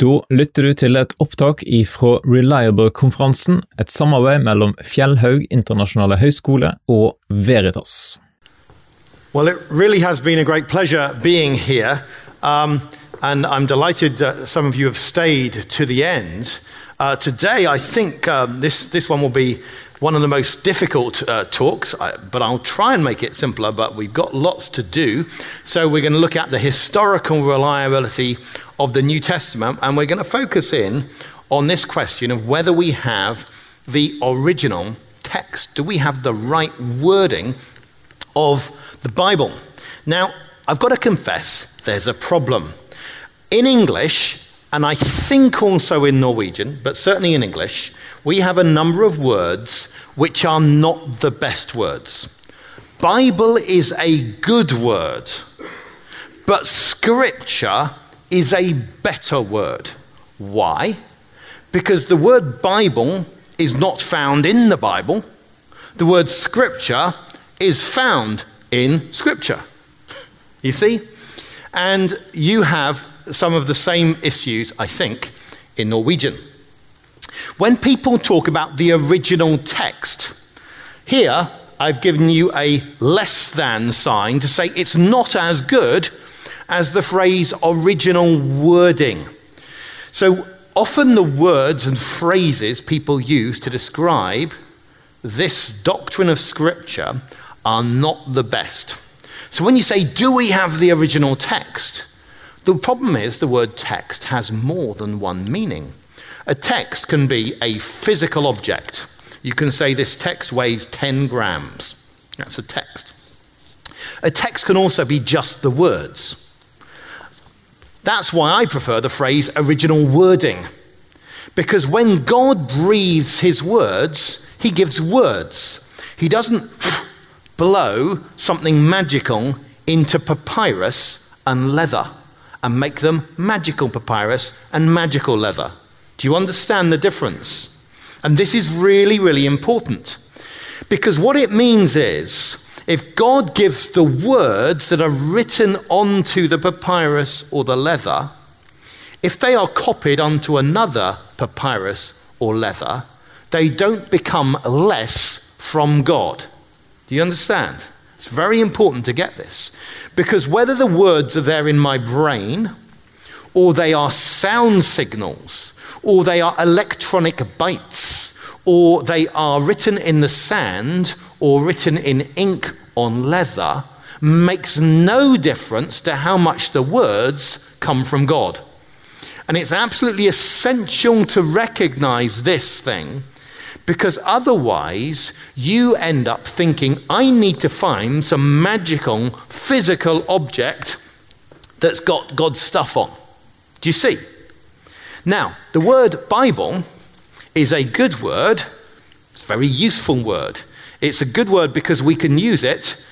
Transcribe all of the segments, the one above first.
Da lytter du til et opptak ifra Reliable-konferansen, et samarbeid mellom Fjellhaug internasjonale høgskole og Veritas. Well, it really has been a great pleasure being here, um, and I'm delighted that some of you have stayed to the end. Uh, today, I think um, this, this one will be one of the most difficult uh, talks, but I'll try and make it simpler. But we've got lots to do. So, we're going to look at the historical reliability of the New Testament, and we're going to focus in on this question of whether we have the original text. Do we have the right wording of the Bible? Now, I've got to confess, there's a problem. In English, and I think also in Norwegian, but certainly in English, we have a number of words which are not the best words. Bible is a good word, but scripture is a better word. Why? Because the word Bible is not found in the Bible, the word scripture is found in scripture. You see? And you have some of the same issues, I think, in Norwegian. When people talk about the original text, here I've given you a less than sign to say it's not as good as the phrase original wording. So often the words and phrases people use to describe this doctrine of Scripture are not the best. So when you say, Do we have the original text? The problem is the word text has more than one meaning. A text can be a physical object. You can say this text weighs 10 grams. That's a text. A text can also be just the words. That's why I prefer the phrase original wording. Because when God breathes his words, he gives words. He doesn't blow something magical into papyrus and leather and make them magical papyrus and magical leather. Do you understand the difference? And this is really, really important. Because what it means is if God gives the words that are written onto the papyrus or the leather, if they are copied onto another papyrus or leather, they don't become less from God. Do you understand? It's very important to get this. Because whether the words are there in my brain, or they are sound signals, or they are electronic bytes, or they are written in the sand, or written in ink on leather, makes no difference to how much the words come from God. And it's absolutely essential to recognize this thing because otherwise you end up thinking, I need to find some magical physical object that's got God's stuff on. Do you see? Now, the word Bible is a good word, it's a very useful word. It's a good word because we can use it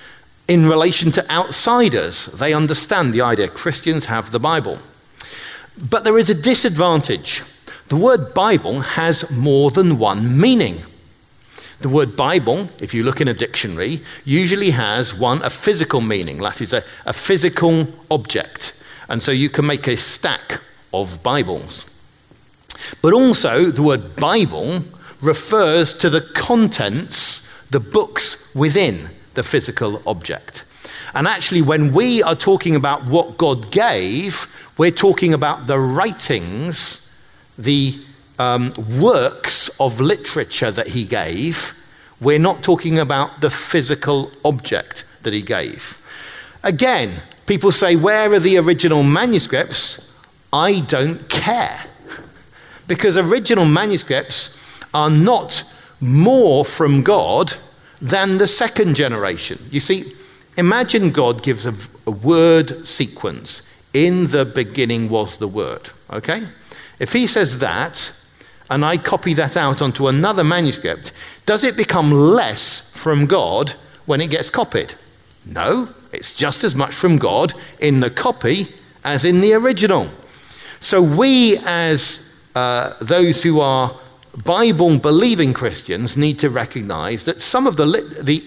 in relation to outsiders. They understand the idea Christians have the Bible. But there is a disadvantage. The word Bible has more than one meaning. The word Bible, if you look in a dictionary, usually has one, a physical meaning. That is a, a physical object. And so you can make a stack of Bibles. But also, the word Bible refers to the contents the books within the physical object. And actually, when we are talking about what God gave, we're talking about the writings, the um, works of literature that He gave. We're not talking about the physical object that He gave. Again, people say, Where are the original manuscripts? I don't care. Because original manuscripts are not more from God than the second generation. You see, imagine God gives a, a, word sequence. In the beginning was the word. Okay? If he says that, and I copy that out onto another manuscript, does it become less from God when it gets copied? No, it's just as much from God in the copy as in the original. So we, as uh, those who are Bible believing Christians need to recognize that some of the, the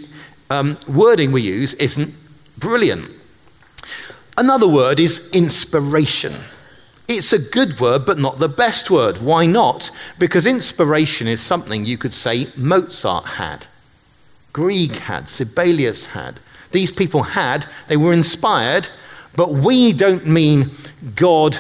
um, wording we use isn't brilliant. Another word is inspiration. It's a good word, but not the best word. Why not? Because inspiration is something you could say Mozart had, Grieg had, Sibelius had. These people had, they were inspired, but we don't mean God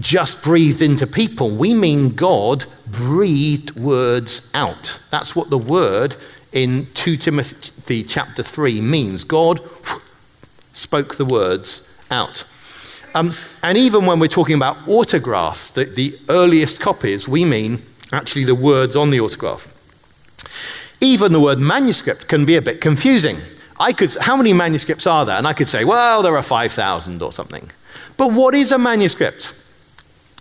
just breathed into people. We mean God breathed words out. That's what the word in 2 Timothy chapter 3 means. God spoke the words out. Um, and even when we're talking about autographs, the, the earliest copies, we mean actually the words on the autograph. Even the word manuscript can be a bit confusing. I could, how many manuscripts are there? And I could say, well, there are 5,000 or something. But what is a manuscript?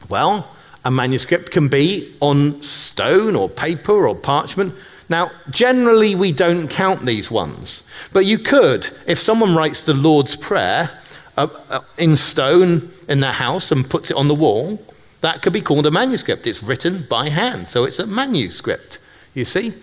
Well, a manuscript can be on stone or paper or parchment. Now, generally, we don't count these ones, but you could, if someone writes the Lord's Prayer Uh, in stone in their house and puts it on the wall, that could be called a manuscript. It's written by hand, so it's a manuscript, you see?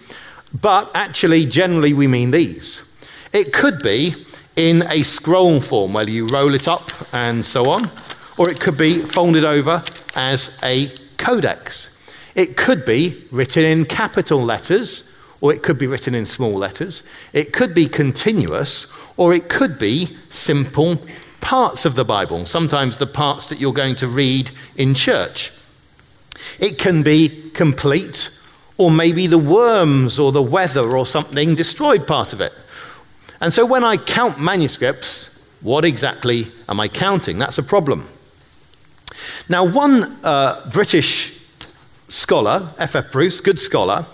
But actually, generally, we mean these. It could be in a scroll form, where you roll it up and so on, or it could be folded over as a codex. It could be written in capital letters, or it could be written in small letters. It could be continuous, or it could be simple parts of the Bible, sometimes the parts that you're going to read in church. It can be complete, or maybe the worms or the weather or something destroyed part of it. And so when I count manuscripts, what exactly am I counting? That's a problem. Now, one uh, British scholar, F.F. Bruce, good scholar,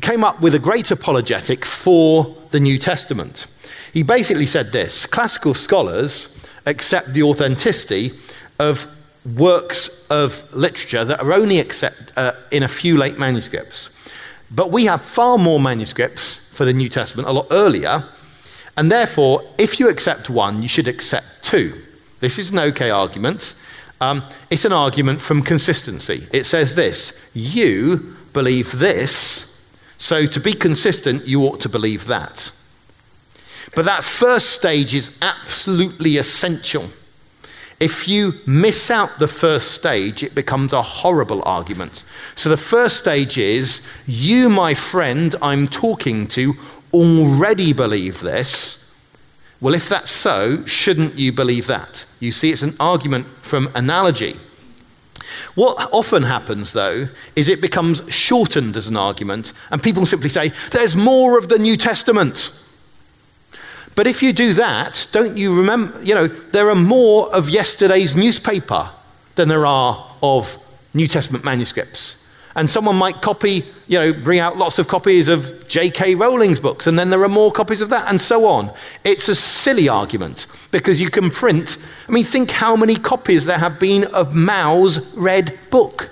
came up with a great apologetic for the New Testament. He basically said this classical scholars accept the authenticity of works of literature that are only accept, uh, in a few late manuscripts. But we have far more manuscripts for the New Testament a lot earlier, and therefore, if you accept one, you should accept two. This is an okay argument. Um, it's an argument from consistency. It says this You believe this, so to be consistent, you ought to believe that. But that first stage is absolutely essential. If you miss out the first stage, it becomes a horrible argument. So the first stage is you, my friend, I'm talking to, already believe this. Well, if that's so, shouldn't you believe that? You see, it's an argument from analogy. What often happens, though, is it becomes shortened as an argument, and people simply say, There's more of the New Testament. But if you do that, don't you remember, you know, there are more of yesterday's newspaper than there are of New Testament manuscripts. And someone might copy, you know, bring out lots of copies of J.K. Rowling's books, and then there are more copies of that, and so on. It's a silly argument because you can print. I mean, think how many copies there have been of Mao's Red Book.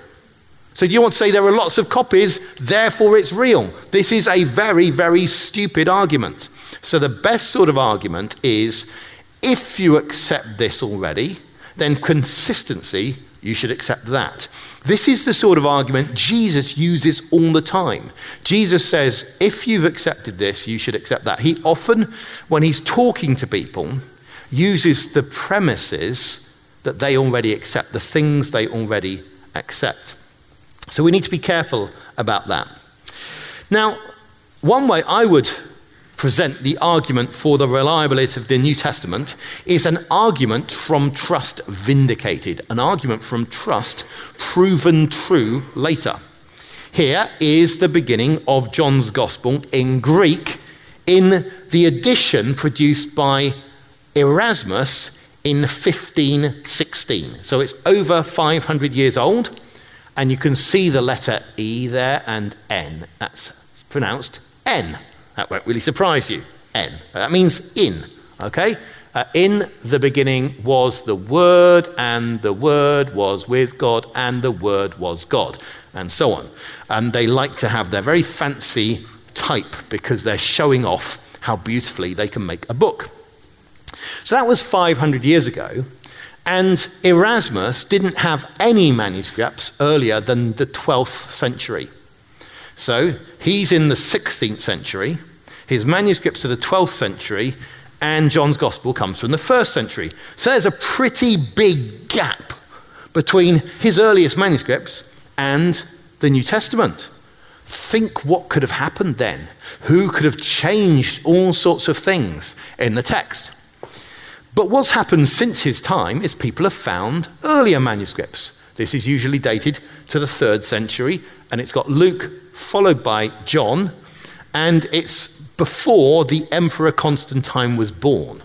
So, you want to say there are lots of copies, therefore it's real? This is a very, very stupid argument. So, the best sort of argument is if you accept this already, then consistency you should accept that. This is the sort of argument Jesus uses all the time. Jesus says, if you've accepted this, you should accept that. He often, when he's talking to people, uses the premises that they already accept, the things they already accept. So we need to be careful about that. Now, one way I would present the argument for the reliability of the New Testament is an argument from trust vindicated, an argument from trust proven true later. Here is the beginning of John's Gospel in Greek in the edition produced by Erasmus in 1516. So it's over 500 years old, and you can see the letter E there and N. That's pronounced N. That won't really surprise you. N. That means in. Okay? Uh, in the beginning was the Word, and the Word was with God, and the Word was God, and so on. And they like to have their very fancy type because they're showing off how beautifully they can make a book. So that was 500 years ago, and Erasmus didn't have any manuscripts earlier than the 12th century. So he's in the 16th century, his manuscripts are the 12th century, and John's Gospel comes from the first century. So there's a pretty big gap between his earliest manuscripts and the New Testament. Think what could have happened then. Who could have changed all sorts of things in the text? But what's happened since his time is people have found earlier manuscripts. This is usually dated to the third century, and it's got Luke followed by John, and it's before the Emperor Constantine was born.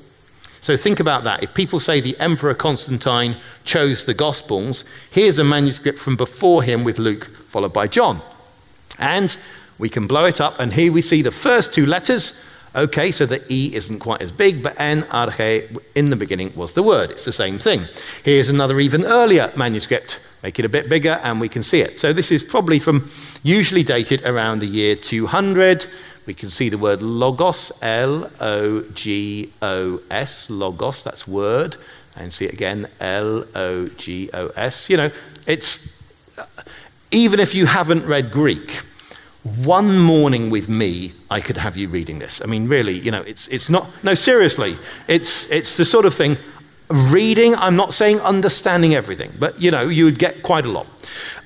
So think about that. If people say the Emperor Constantine chose the Gospels, here's a manuscript from before him with Luke followed by John. And we can blow it up, and here we see the first two letters. Okay, so the E isn't quite as big, but en arche in the beginning was the word. It's the same thing. Here's another even earlier manuscript. Make it a bit bigger, and we can see it. So this is probably from usually dated around the year 200. We can see the word logos, L O G O S, logos, that's word. And see it again, L O G O S. You know, it's even if you haven't read Greek, one morning with me, I could have you reading this. I mean, really, you know, it's, it's not, no, seriously, it's, it's the sort of thing, reading, I'm not saying understanding everything, but, you know, you would get quite a lot.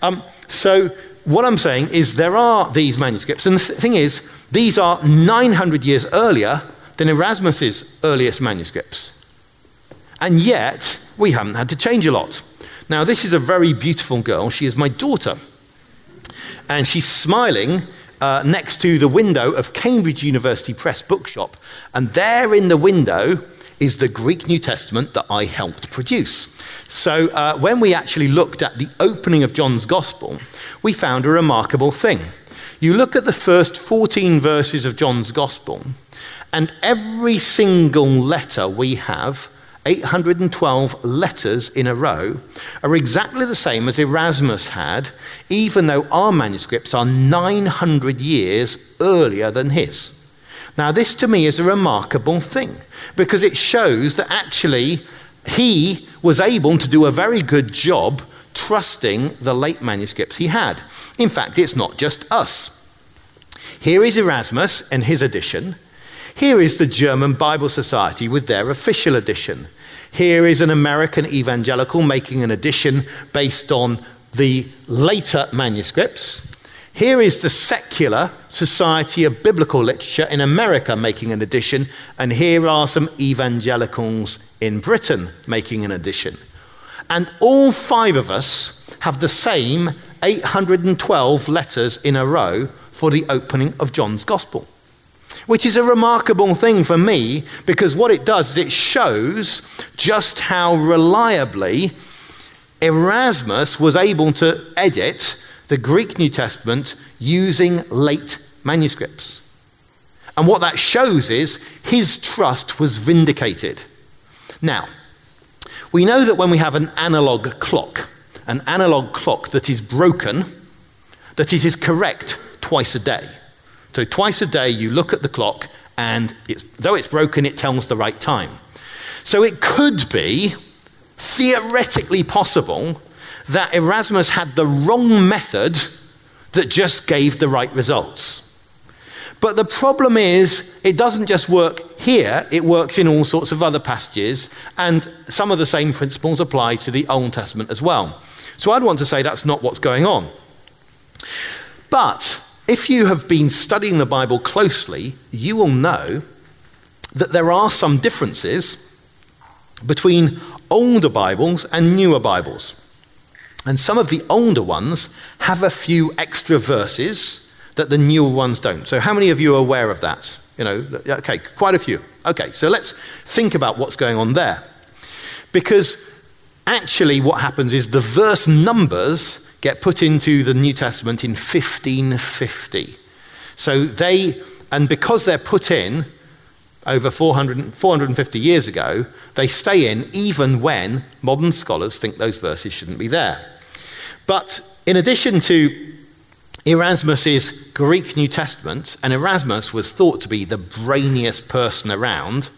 Um, so, what I'm saying is there are these manuscripts, and the th- thing is, these are 900 years earlier than Erasmus's earliest manuscripts. And yet, we haven't had to change a lot. Now, this is a very beautiful girl. She is my daughter and she's smiling uh, next to the window of Cambridge University Press bookshop. And there in the window is the Greek New Testament that I helped produce. So uh, when we actually looked at the opening of John's Gospel, we found a remarkable thing. You look at the first 14 verses of John's Gospel, and every single letter we have 812 letters in a row are exactly the same as Erasmus had, even though our manuscripts are 900 years earlier than his. Now, this to me is a remarkable thing because it shows that actually he was able to do a very good job trusting the late manuscripts he had. In fact, it's not just us. Here is Erasmus and his edition. Here is the German Bible Society with their official edition. Here is an American evangelical making an edition based on the later manuscripts. Here is the Secular Society of Biblical Literature in America making an edition, and here are some evangelicals in Britain making an edition. And all five of us have the same 812 letters in a row for the opening of John's Gospel which is a remarkable thing for me because what it does is it shows just how reliably Erasmus was able to edit the Greek New Testament using late manuscripts. And what that shows is his trust was vindicated. Now, we know that when we have an analog clock, an analog clock that is broken, that it is correct twice a day. So twice a day you look at the clock, and it's, though it's broken, it tells the right time. So it could be theoretically possible that Erasmus had the wrong method that just gave the right results. But the problem is, it doesn't just work here, it works in all sorts of other passages, and some of the same principles apply to the Old Testament as well. So I'd want to say that's not what's going on. But if you have been studying the Bible closely, you will know that there are some differences between older Bibles and newer Bibles. And some of the older ones have a few extra verses that the newer ones don't. So, how many of you are aware of that? You know, okay, quite a few. Okay, so let's think about what's going on there. Because actually, what happens is the verse numbers get put into the New Testament in 1550. So they, and because they're put in over 400, 450 years ago, they stay in even when modern scholars think those verses shouldn't be there. But in addition to Erasmus's Greek New Testament, and Erasmus was thought to be the brainiest person around,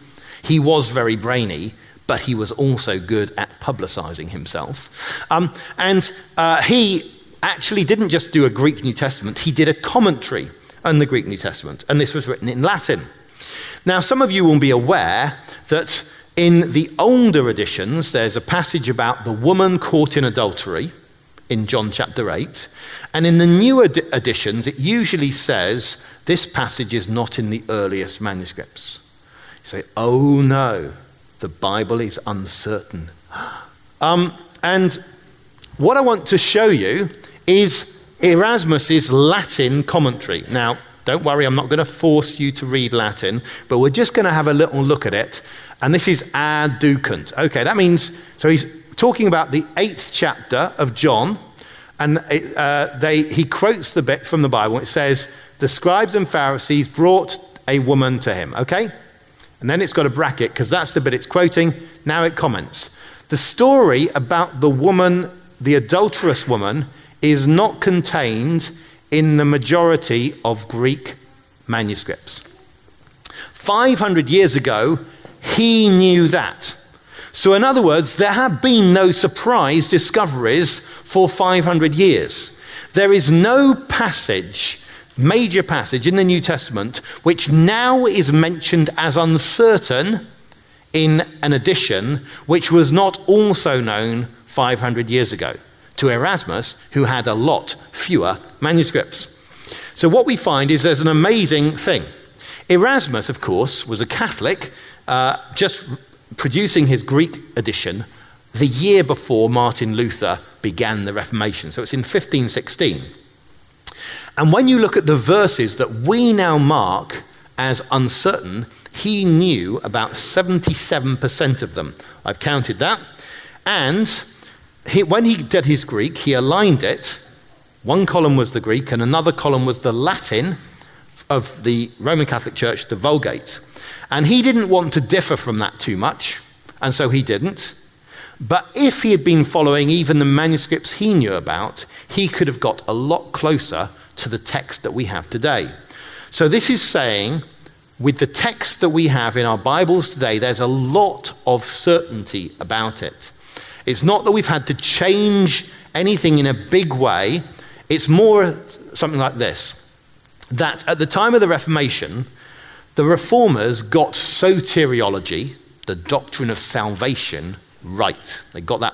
he was very brainy, but he was also good at publicizing himself. Um, and uh, he actually didn't just do a Greek New Testament, he did a commentary on the Greek New Testament, and this was written in Latin. Now, some of you will be aware that In the older editions, there's a passage about the woman caught in adultery in John chapter 8. And in the newer editions, it usually says this passage is not in the earliest manuscripts. You say, oh no, the Bible is uncertain. Um, and what I want to show you is Erasmus's Latin commentary. Now, don't worry, I'm not going to force you to read Latin, but we're just going to have a little look at it. And this is adducunt. Okay, that means, so he's talking about the eighth chapter of John, and uh, they, he quotes the bit from the Bible. It says, The scribes and Pharisees brought a woman to him. Okay? And then it's got a bracket because that's the bit it's quoting. Now it comments. The story about the woman, the adulterous woman, is not contained in the majority of Greek manuscripts. 500 years ago, he knew that. So, in other words, there have been no surprise discoveries for 500 years. There is no passage, major passage in the New Testament, which now is mentioned as uncertain in an edition which was not also known 500 years ago to Erasmus, who had a lot fewer manuscripts. So, what we find is there's an amazing thing. Erasmus, of course, was a Catholic, uh, just producing his Greek edition the year before Martin Luther began the Reformation. So it's in 1516. And when you look at the verses that we now mark as uncertain, he knew about 77% of them. I've counted that. And he, when he did his Greek, he aligned it. One column was the Greek, and another column was the Latin of the Roman Catholic Church, the Vulgate. And he didn't want to differ from that too much, and so he didn't. But if he had been following even the manuscripts he knew about, he could have got a lot closer to the text that we have today. So this is saying, with the text that we have in our Bibles today, there's a lot of certainty about it. It's not that we've had to change anything in a big way, it's more something like this that at the time of the Reformation, the reformers got soteriology, the doctrine of salvation, right. They got that,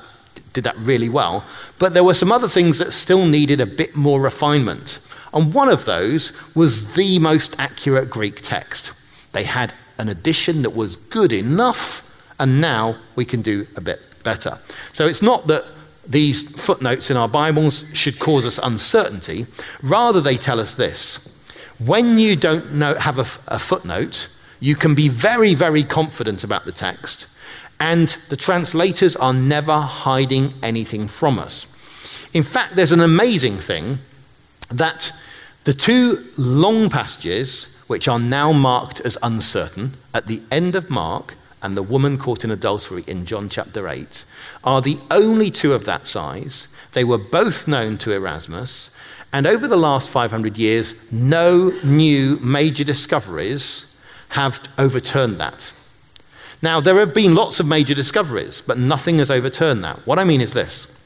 did that really well. But there were some other things that still needed a bit more refinement. And one of those was the most accurate Greek text. They had an edition that was good enough, and now we can do a bit better. So it's not that these footnotes in our Bibles should cause us uncertainty, rather, they tell us this when you don't know, have a, a footnote, you can be very, very confident about the text, and the translators are never hiding anything from us. In fact, there's an amazing thing that the two long passages, which are now marked as uncertain, at the end of Mark and the woman caught in adultery in John chapter 8, are the only two of that size. They were both known to Erasmus, and over the last 500 years, no new major discoveries have overturned that. Now, there have been lots of major discoveries, but nothing has overturned that. What I mean is this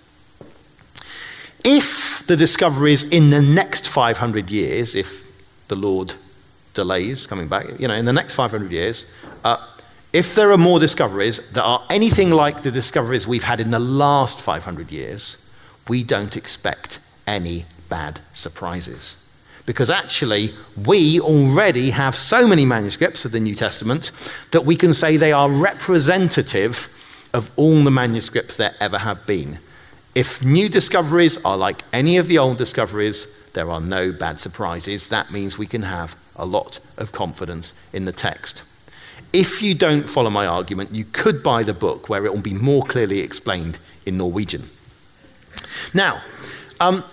if the discoveries in the next 500 years, if the Lord delays coming back, you know, in the next 500 years, uh, if there are more discoveries that are anything like the discoveries we've had in the last 500 years, we don't expect any bad surprises. Because actually, we already have so many manuscripts of the New Testament that we can say they are representative of all the manuscripts there ever have been. If new discoveries are like any of the old discoveries, there are no bad surprises. That means we can have a lot of confidence in the text. If you don't follow my argument, you could buy the book where it will be more clearly explained in Norwegian. Now, um,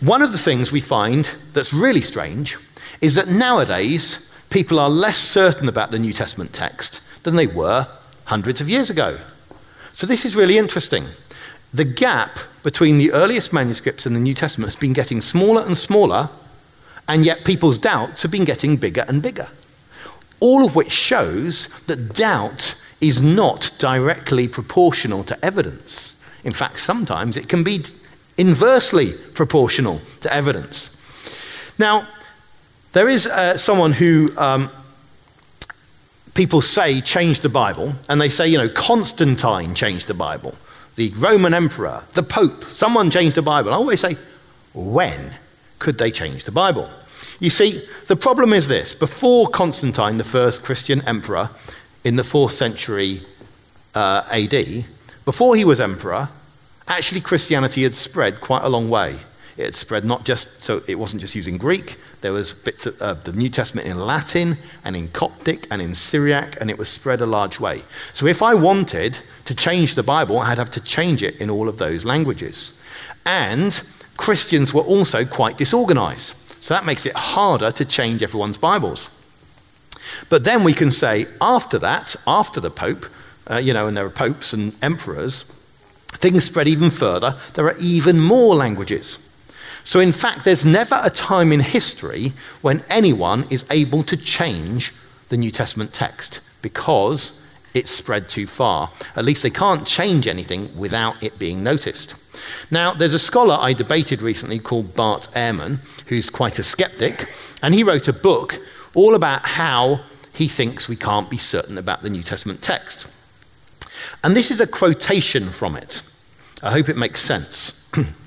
one of the things we find that's really strange is that nowadays people are less certain about the New Testament text than they were hundreds of years ago. So this is really interesting. The gap between the earliest manuscripts and the New Testament has been getting smaller and smaller, and yet people's doubts have been getting bigger and bigger. All of which shows that doubt is not directly proportional to evidence. In fact, sometimes it can be inversely proportional to evidence. Now, there is uh, someone who um, people say changed the Bible, and they say, you know, Constantine changed the Bible, the Roman emperor, the Pope, someone changed the Bible. I always say, when could they change the Bible? You see, the problem is this before Constantine, the first Christian emperor in the fourth century uh, AD, before he was emperor, actually Christianity had spread quite a long way. It spread not just, so it wasn't just using Greek, there was bits of uh, the New Testament in Latin and in Coptic and in Syriac, and it was spread a large way. So if I wanted to change the Bible, I'd have to change it in all of those languages. And Christians were also quite disorganized. So that makes it harder to change everyone's Bibles. But then we can say, after that, after the Pope, uh, you know, and there are popes and emperors, things spread even further. There are even more languages. So, in fact, there's never a time in history when anyone is able to change the New Testament text because it's spread too far. At least they can't change anything without it being noticed. Now, there's a scholar I debated recently called Bart Ehrman, who's quite a skeptic, and he wrote a book all about how he thinks we can't be certain about the New Testament text. And this is a quotation from it. I hope it makes sense.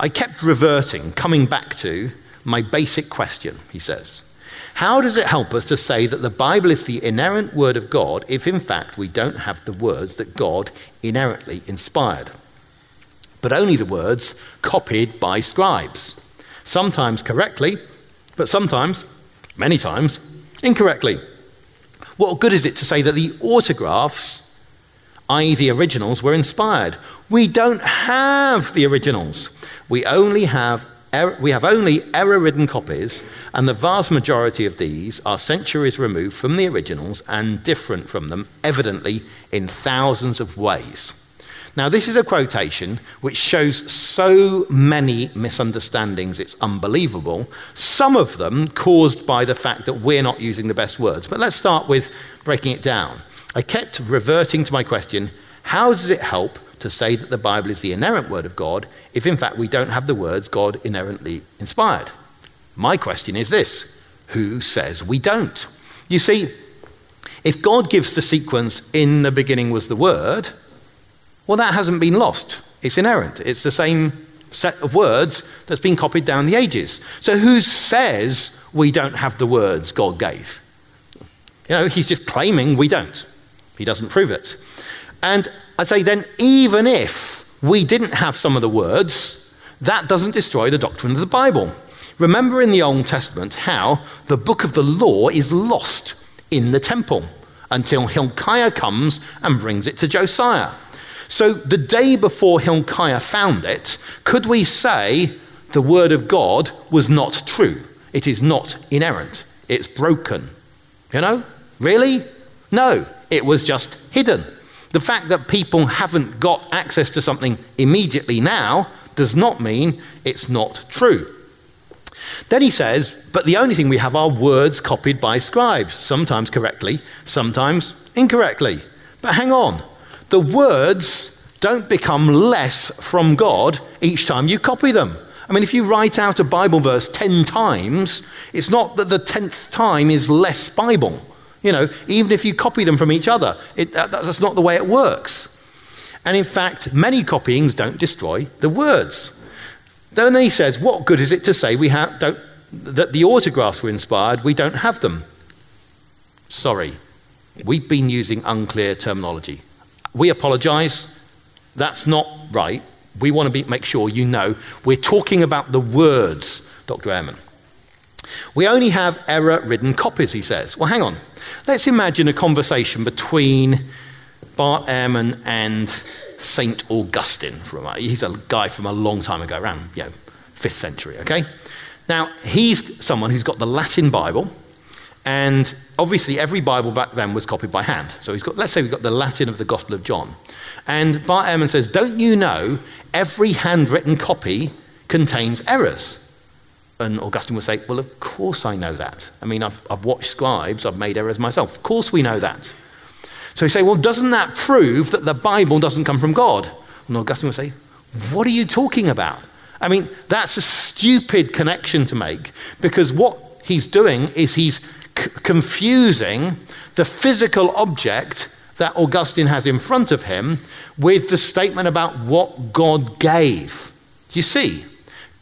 I kept reverting, coming back to my basic question, he says. How does it help us to say that the Bible is the inerrant word of God if, in fact, we don't have the words that God inerrantly inspired? But only the words copied by scribes, sometimes correctly, but sometimes, many times, incorrectly. What good is it to say that the autographs i.e., the originals, were inspired. We don't have the originals. We only have er- we have only error-ridden copies, and the vast majority of these are centuries removed from the originals and different from them, evidently in thousands of ways. Now, this is a quotation which shows so many misunderstandings, it's unbelievable. Some of them caused by the fact that we're not using the best words. But let's start with breaking it down. I kept reverting to my question how does it help to say that the Bible is the inerrant word of God if, in fact, we don't have the words God inerrantly inspired? My question is this who says we don't? You see, if God gives the sequence, in the beginning was the word, well, that hasn't been lost. It's inerrant. It's the same set of words that's been copied down the ages. So who says we don't have the words God gave? You know, he's just claiming we don't. He doesn't prove it. And I'd say then, even if we didn't have some of the words, that doesn't destroy the doctrine of the Bible. Remember in the Old Testament how the book of the law is lost in the temple until Hilkiah comes and brings it to Josiah. So the day before Hilkiah found it, could we say the word of God was not true? It is not inerrant. It's broken. You know? Really? No. It was just hidden. The fact that people haven't got access to something immediately now does not mean it's not true. Then he says, but the only thing we have are words copied by scribes, sometimes correctly, sometimes incorrectly. But hang on, the words don't become less from God each time you copy them. I mean, if you write out a Bible verse 10 times, it's not that the 10th time is less Bible. You know, even if you copy them from each other, it, that, that's not the way it works. And in fact, many copyings don't destroy the words. Then he says, What good is it to say we have, don't, that the autographs were inspired? We don't have them. Sorry, we've been using unclear terminology. We apologize. That's not right. We want to be, make sure you know we're talking about the words, Dr. Ehrman. We only have error ridden copies, he says. Well, hang on. Let's imagine a conversation between Bart Ehrman and St. Augustine. From, he's a guy from a long time ago, around you know, 5th century, okay? Now, he's someone who's got the Latin Bible, and obviously every Bible back then was copied by hand. So he's got, let's say we've got the Latin of the Gospel of John. And Bart Ehrman says, Don't you know every handwritten copy contains errors? And Augustine would say, Well, of course I know that. I mean, I've, I've watched scribes, I've made errors myself. Of course we know that. So he say, Well, doesn't that prove that the Bible doesn't come from God? And Augustine would say, What are you talking about? I mean, that's a stupid connection to make because what he's doing is he's c- confusing the physical object that Augustine has in front of him with the statement about what God gave. Do you see?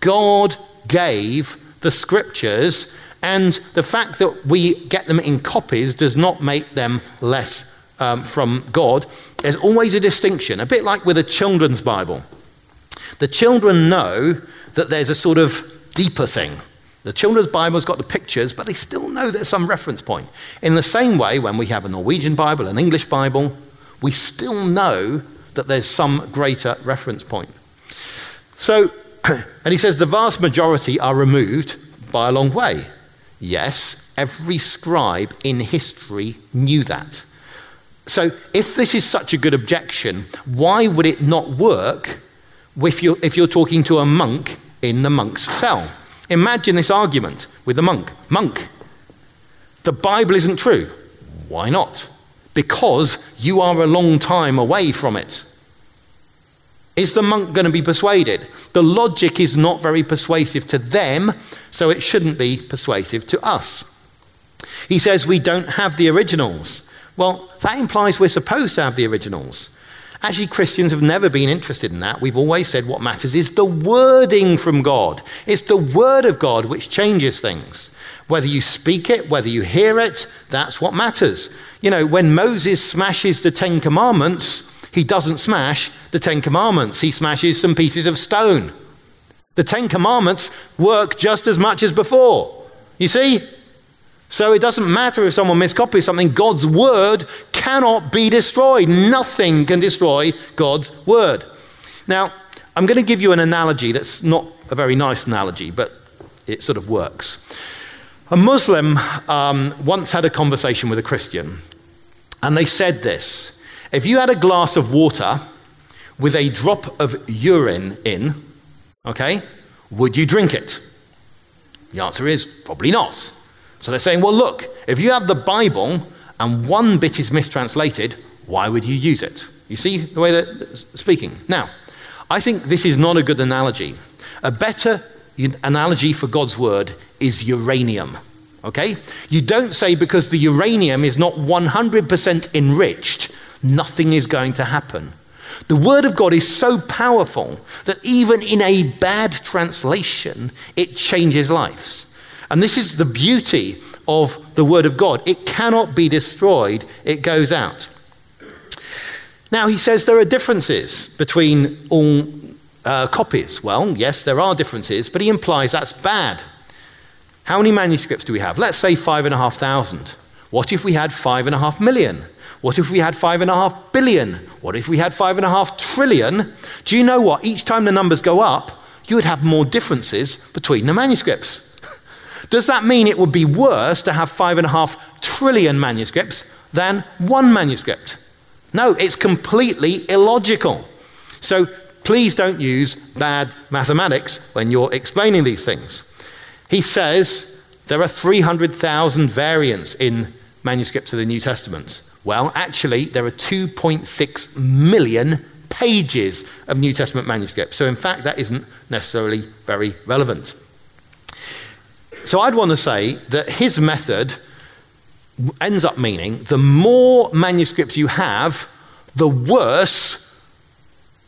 God gave the scriptures, and the fact that we get them in copies does not make them less um, from God. There's always a distinction, a bit like with a children's Bible. The children know that there's a sort of deeper thing. The children's Bible's got the pictures, but they still know there's some reference point. In the same way, when we have a Norwegian Bible, an English Bible, we still know that there's some greater reference point. So, and he says the vast majority are removed by a long way. Yes, every scribe in history knew that. So, if this is such a good objection, why would it not work if you're, if you're talking to a monk in the monk's cell? Imagine this argument with the monk Monk, the Bible isn't true. Why not? Because you are a long time away from it. Is the monk going to be persuaded? The logic is not very persuasive to them, so it shouldn't be persuasive to us. He says we don't have the originals. Well, that implies we're supposed to have the originals. Actually, Christians have never been interested in that. We've always said what matters is the wording from God. It's the word of God which changes things. Whether you speak it, whether you hear it, that's what matters. You know, when Moses smashes the Ten Commandments, he doesn't smash the Ten Commandments, he smashes some pieces of stone. The Ten Commandments work just as much as before. You see? So it doesn't matter if someone miscopies something, God's word cannot be destroyed. Nothing can destroy God's word. Now, I'm going to give you an analogy that's not a very nice analogy, but it sort of works. A Muslim um, once had a conversation with a Christian, and they said this If you had a glass of water with a drop of urine in, okay, would you drink it? The answer is probably not. So they're saying, well, look, if you have the Bible and one bit is mistranslated, why would you use it? You see the way they're speaking? Now, I think this is not a good analogy. A better analogy for God's word is uranium. Okay? You don't say because the uranium is not 100% enriched, nothing is going to happen. The Word of God is so powerful that even in a bad translation, it changes lives. And this is the beauty of the Word of God. It cannot be destroyed, it goes out. Now, he says there are differences between all uh, copies. Well, yes, there are differences, but he implies that's bad. How many manuscripts do we have? Let's say 5,500. What if we had five and a half million? What if we had five and a half billion? What if we had five and a half trillion? Do you know what? Each time the numbers go up, you would have more differences between the manuscripts. Does that mean it would be worse to have five and a half trillion manuscripts than one manuscript? No, it's completely illogical. So please don't use bad mathematics when you're explaining these things. He says there are 300,000 variants in manuscripts of the New Testament. Well, actually, there are 2.6 million pages of New Testament manuscripts. So, in fact, that isn't necessarily very relevant. So I'd want to say that his method ends up meaning the more manuscripts you have, the worse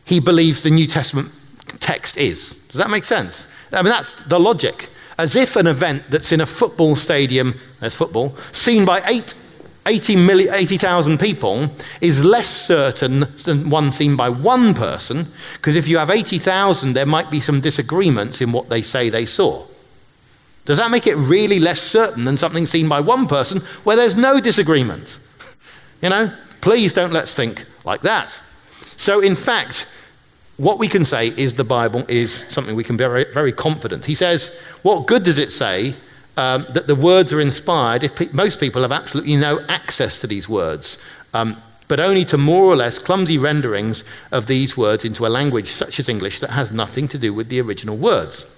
he believes the New Testament text is. Does that make sense? I mean, that's the logic. As if an event that's in a football stadium, there's football, seen by eight, 80,000 80, people is less certain than one seen by one person, because if you have 80,000, there might be some disagreements in what they say they saw. Does that make it really less certain than something seen by one person where there's no disagreement? You know, please don't let's think like that. So, in fact, what we can say is the Bible is something we can be very, very confident. He says, What good does it say um, that the words are inspired if pe- most people have absolutely no access to these words? Um, but only to more or less clumsy renderings of these words into a language such as English that has nothing to do with the original words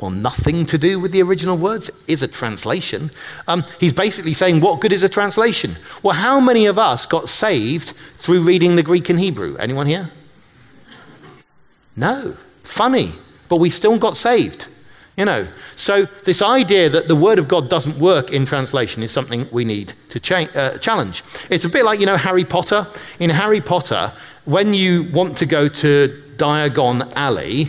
well, nothing to do with the original words is a translation. Um, he's basically saying, what good is a translation? Well, how many of us got saved through reading the Greek and Hebrew? Anyone here? No. Funny, but we still got saved. You know, so this idea that the Word of God doesn't work in translation is something we need to cha- uh, challenge. It's a bit like, you know, Harry Potter. In Harry Potter, when you want to go to Diagon Alley,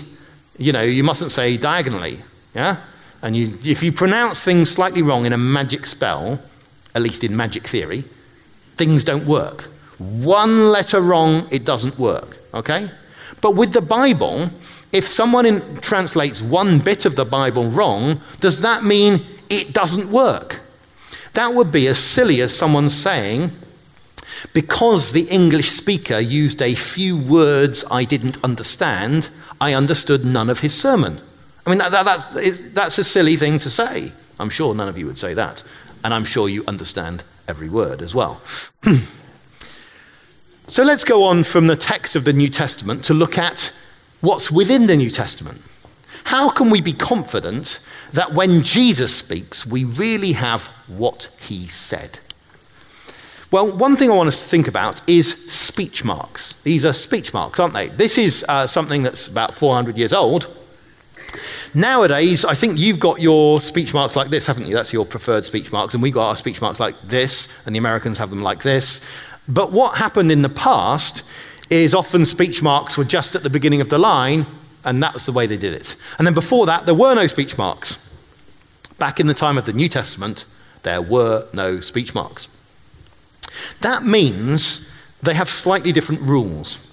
you know, you mustn't say diagonally, yeah? And you, if you pronounce things slightly wrong in a magic spell, at least in magic theory, things don't work. One letter wrong, it doesn't work, okay? But with the Bible, if someone in, translates one bit of the Bible wrong, does that mean it doesn't work? That would be as silly as someone saying, because the English speaker used a few words I didn't understand, I understood none of his sermon. I mean, that, that, that's, that's a silly thing to say. I'm sure none of you would say that. And I'm sure you understand every word as well. so let's go on from the text of the New Testament to look at what's within the New Testament. How can we be confident that when Jesus speaks, we really have what he said? Well, one thing I want us to think about is speech marks. These are speech marks, aren't they? This is uh, something that's about 400 years old. Nowadays, I think you've got your speech marks like this, haven't you? That's your preferred speech marks. And we've got our speech marks like this, and the Americans have them like this. But what happened in the past is often speech marks were just at the beginning of the line, and that was the way they did it. And then before that, there were no speech marks. Back in the time of the New Testament, there were no speech marks. That means they have slightly different rules.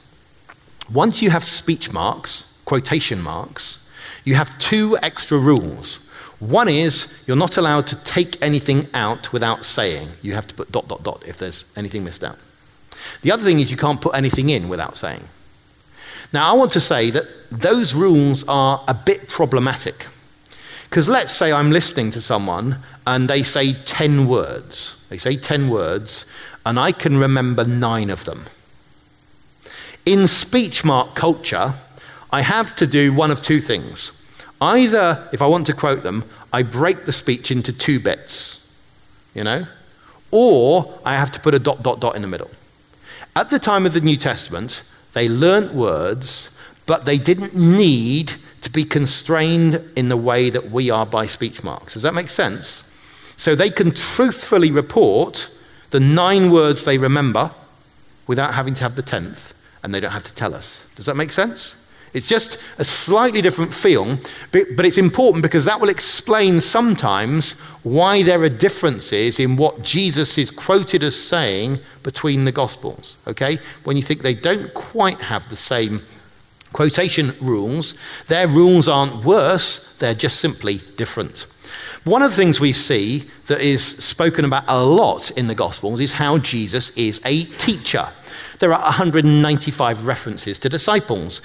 Once you have speech marks, quotation marks, you have two extra rules. One is you're not allowed to take anything out without saying. You have to put dot, dot, dot if there's anything missed out. The other thing is you can't put anything in without saying. Now, I want to say that those rules are a bit problematic. Because let's say I'm listening to someone and they say 10 words. They say 10 words, and I can remember nine of them. In speech mark culture, I have to do one of two things. Either, if I want to quote them, I break the speech into two bits, you know, or I have to put a dot, dot, dot in the middle. At the time of the New Testament, they learnt words, but they didn't need to be constrained in the way that we are by speech marks. Does that make sense? So they can truthfully report the nine words they remember without having to have the tenth, and they don't have to tell us. Does that make sense? It's just a slightly different feel, but, it's important because that will explain sometimes why there are differences in what Jesus is quoted as saying between the Gospels. Okay? When you think they don't quite have the same quotation rules, their rules aren't worse, they're just simply different. One of the things we see that is spoken about a lot in the Gospels is how Jesus is a teacher. There are 195 references to disciples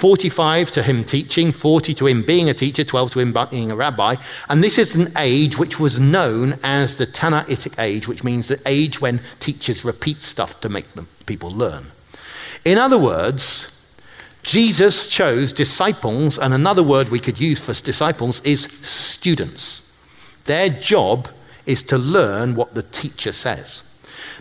45 to him teaching, 40 to him being a teacher, 12 to him being a rabbi. And this is an age which was known as the Tannaitic age, which means the age when teachers repeat stuff to make the people learn. In other words, Jesus chose disciples, and another word we could use for disciples is students. Their job is to learn what the teacher says.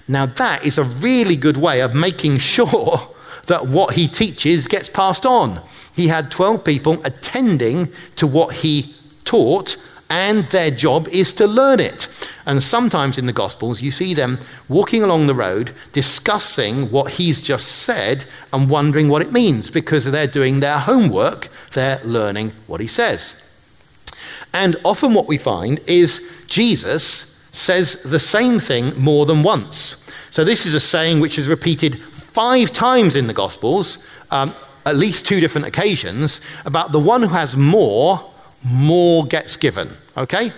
Now, that is a really good way of making sure that what he teaches gets passed on. He had 12 people attending to what he taught, and their job is to learn it. And sometimes in the Gospels, you see them walking along the road, discussing what he's just said and wondering what it means because they're doing their homework, they're learning what he says. And often what we find is Jesus says the same thing more than once. So this is a saying which is repeated five times in the Gospels, um, at least two different occasions, about the one who has more, more gets given. Okay?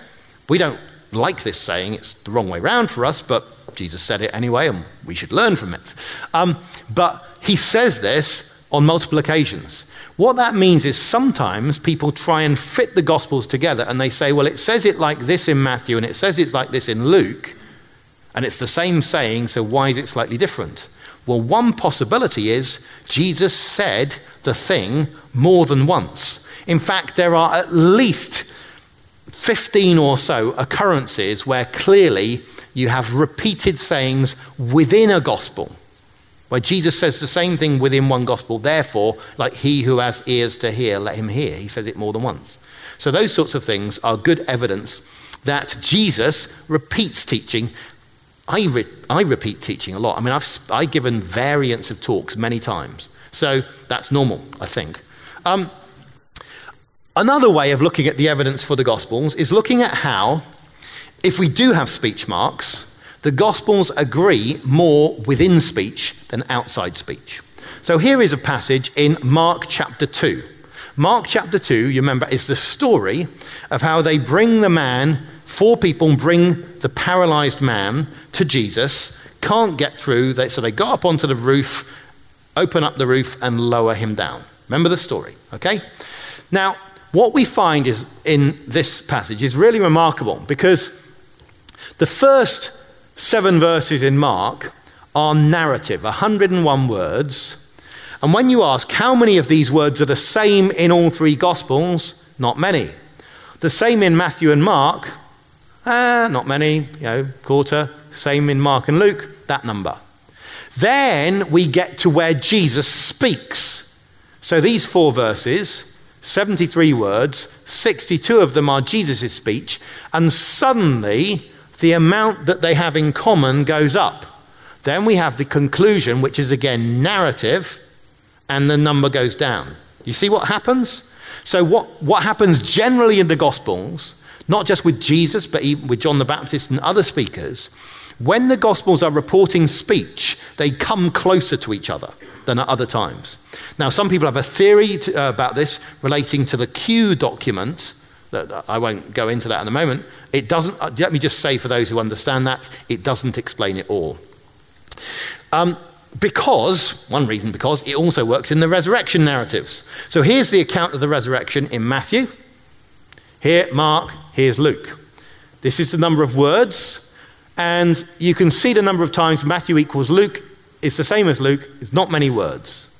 We don't like this saying, it's the wrong way round for us, but Jesus said it anyway, and we should learn from it. Um, but he says this on multiple occasions. What that means is sometimes people try and fit the Gospels together and they say, well, it says it like this in Matthew and it says it's like this in Luke, and it's the same saying, so why is it slightly different? Well, one possibility is Jesus said the thing more than once. In fact, there are at least 15 or so occurrences where clearly you have repeated sayings within a gospel, where Jesus says the same thing within one gospel. Therefore, like he who has ears to hear, let him hear. He says it more than once. So, those sorts of things are good evidence that Jesus repeats teaching. I, re- I repeat teaching a lot. I mean, I've, I've given variants of talks many times. So, that's normal, I think. Um, another way of looking at the evidence for the Gospels is looking at how, if we do have speech marks, the Gospels agree more within speech than outside speech. So here is a passage in Mark chapter 2. Mark chapter 2, you remember, is the story of how they bring the man, four people bring the paralyzed man to Jesus, can't get through, so they go up onto the roof, open up the roof, and lower him down. Remember the story, okay? Now, what we find is in this passage is really remarkable because the first seven verses in Mark are narrative, 101 words. And when you ask how many of these words are the same in all three Gospels, not many. The same in Matthew and Mark, ah, not many, you know, quarter. Same in Mark and Luke, that number. Then we get to where Jesus speaks. So these four verses, 73 words, 62 of them are Jesus' speech, and suddenly the amount that they have in common goes up. Then we have the conclusion, which is again narrative, and the number goes down. You see what happens? So, what, what happens generally in the Gospels, not just with Jesus, but even with John the Baptist and other speakers, when the Gospels are reporting speech, they come closer to each other than at other times. Now, some people have a theory to, uh, about this relating to the Q document, That I won't go into that in a moment. It doesn't, uh, let me just say for those who understand that, it doesn't explain it all. Um, because, one reason, because it also works in the resurrection narratives. So here's the account of the resurrection in Matthew. Here, Mark, here's Luke. This is the number of words, and you can see the number of times Matthew equals Luke It's the same as Luke, it's not many words.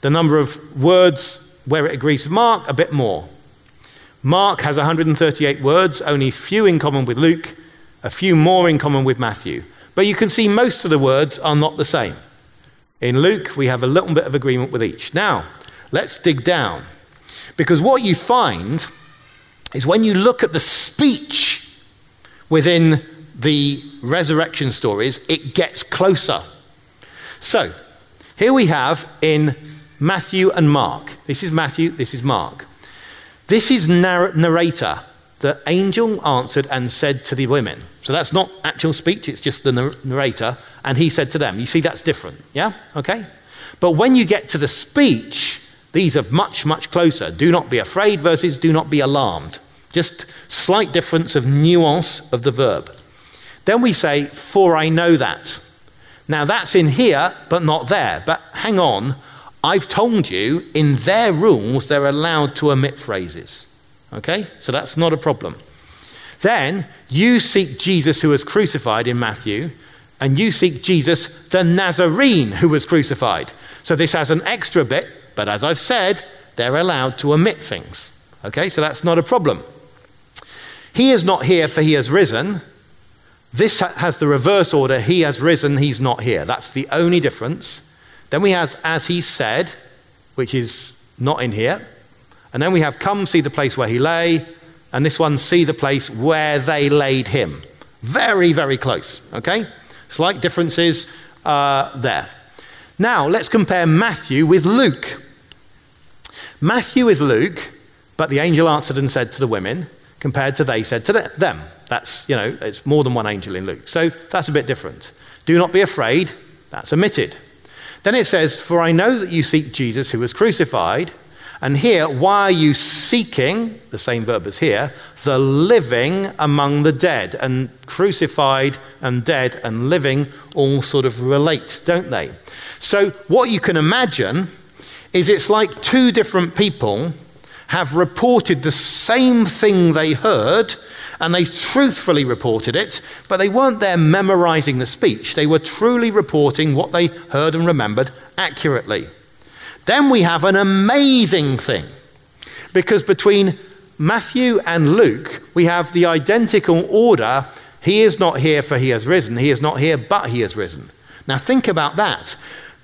The number of words where it agrees with Mark, a bit more. Mark has 138 words, only few in common with Luke, a few more in common with Matthew. But you can see most of the words are not the same. In Luke, we have a little bit of agreement with each. Now, let's dig down. Because what you find is when you look at the speech within the resurrection stories, it gets closer. So, here we have in Matthew and Mark. This is Matthew, this is Mark. This is narr- narrator. The angel answered and said to the women. So that's not actual speech, it's just the narrator. And he said to them. You see, that's different. Yeah? Okay? But when you get to the speech, these are much, much closer. Do not be afraid versus do not be alarmed. Just slight difference of nuance of the verb. Then we say, for I know that. Now that's in here, but not there. But hang on, I've told you in their rules they're allowed to omit phrases. Okay? So that's not a problem. Then you seek Jesus who was crucified in Matthew, and you seek Jesus the Nazarene who was crucified. So this has an extra bit, but as I've said, they're allowed to omit things. Okay? So that's not a problem. He is not here for he has risen. This has the reverse order. He has risen, he's not here. That's the only difference. Then we have as he said, which is not in here. And then we have come see the place where he lay. And this one, see the place where they laid him. Very, very close. Okay? Slight differences uh, there. Now, let's compare Matthew with Luke. Matthew with Luke, but the angel answered and said to the women, compared to they said to them. That's, you know, it's more than one angel in Luke. So that's a bit different. Do not be afraid. That's omitted. Then it says, For I know that you seek Jesus who was crucified. And here, why are you seeking, the same verb as here, the living among the dead? And crucified and dead and living all sort of relate, don't they? So, what you can imagine is it's like two different people have reported the same thing they heard and they truthfully reported it, but they weren't there memorizing the speech. They were truly reporting what they heard and remembered accurately. Then we have an amazing thing, because between Matthew and Luke, we have the identical order. He is not here for he has risen. He is not here but he has risen. Now think about that.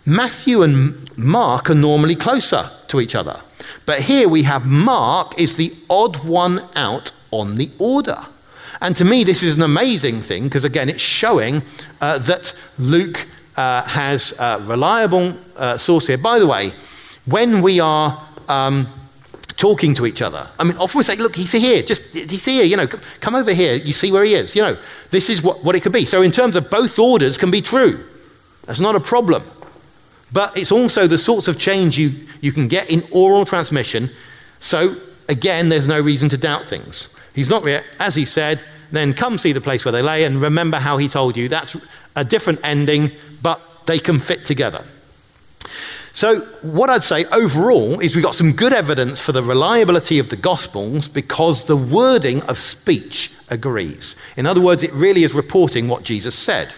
Matthew and Mark are normally closer to each other. But here we have Mark is the odd one out on the order. And to me, this is an amazing thing because, again, it's showing uh, that Luke uh, has a reliable uh, source here. By the way, when we are um, talking to each other, I mean, often we say, look, he's here, just, he's here, you know, come over here, you see where he is. You know, this is what, what it could be. So, in terms of both orders, can be true. That's not a problem. But it's also the sorts of change you, you can get in oral transmission. So, again, there's no reason to doubt things. He's not, as he said, then come see the place where they lay and remember how he told you. That's a different ending, but they can fit together. So, what I'd say overall is we've got some good evidence for the reliability of the Gospels because the wording of speech agrees. In other words, it really is reporting what Jesus said.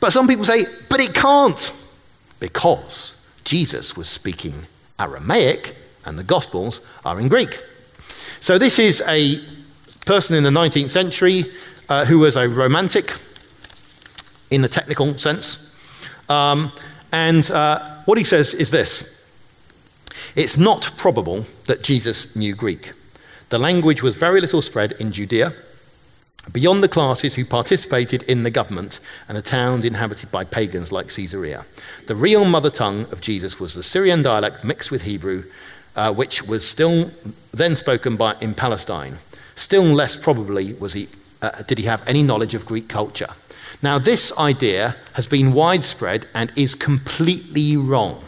But some people say, but it can't, because Jesus was speaking Aramaic and the Gospels are in Greek. So, this is a person in the 19th century uh, who was a romantic in the technical sense. Um, and uh, what he says is this It's not probable that Jesus knew Greek. The language was very little spread in Judea, beyond the classes who participated in the government and the towns inhabited by pagans like Caesarea. The real mother tongue of Jesus was the Syrian dialect mixed with Hebrew, uh, which was still then spoken by, in Palestine. Still less probably was he, uh, did he have any knowledge of Greek culture. Now, this idea has been widespread and is completely wrong.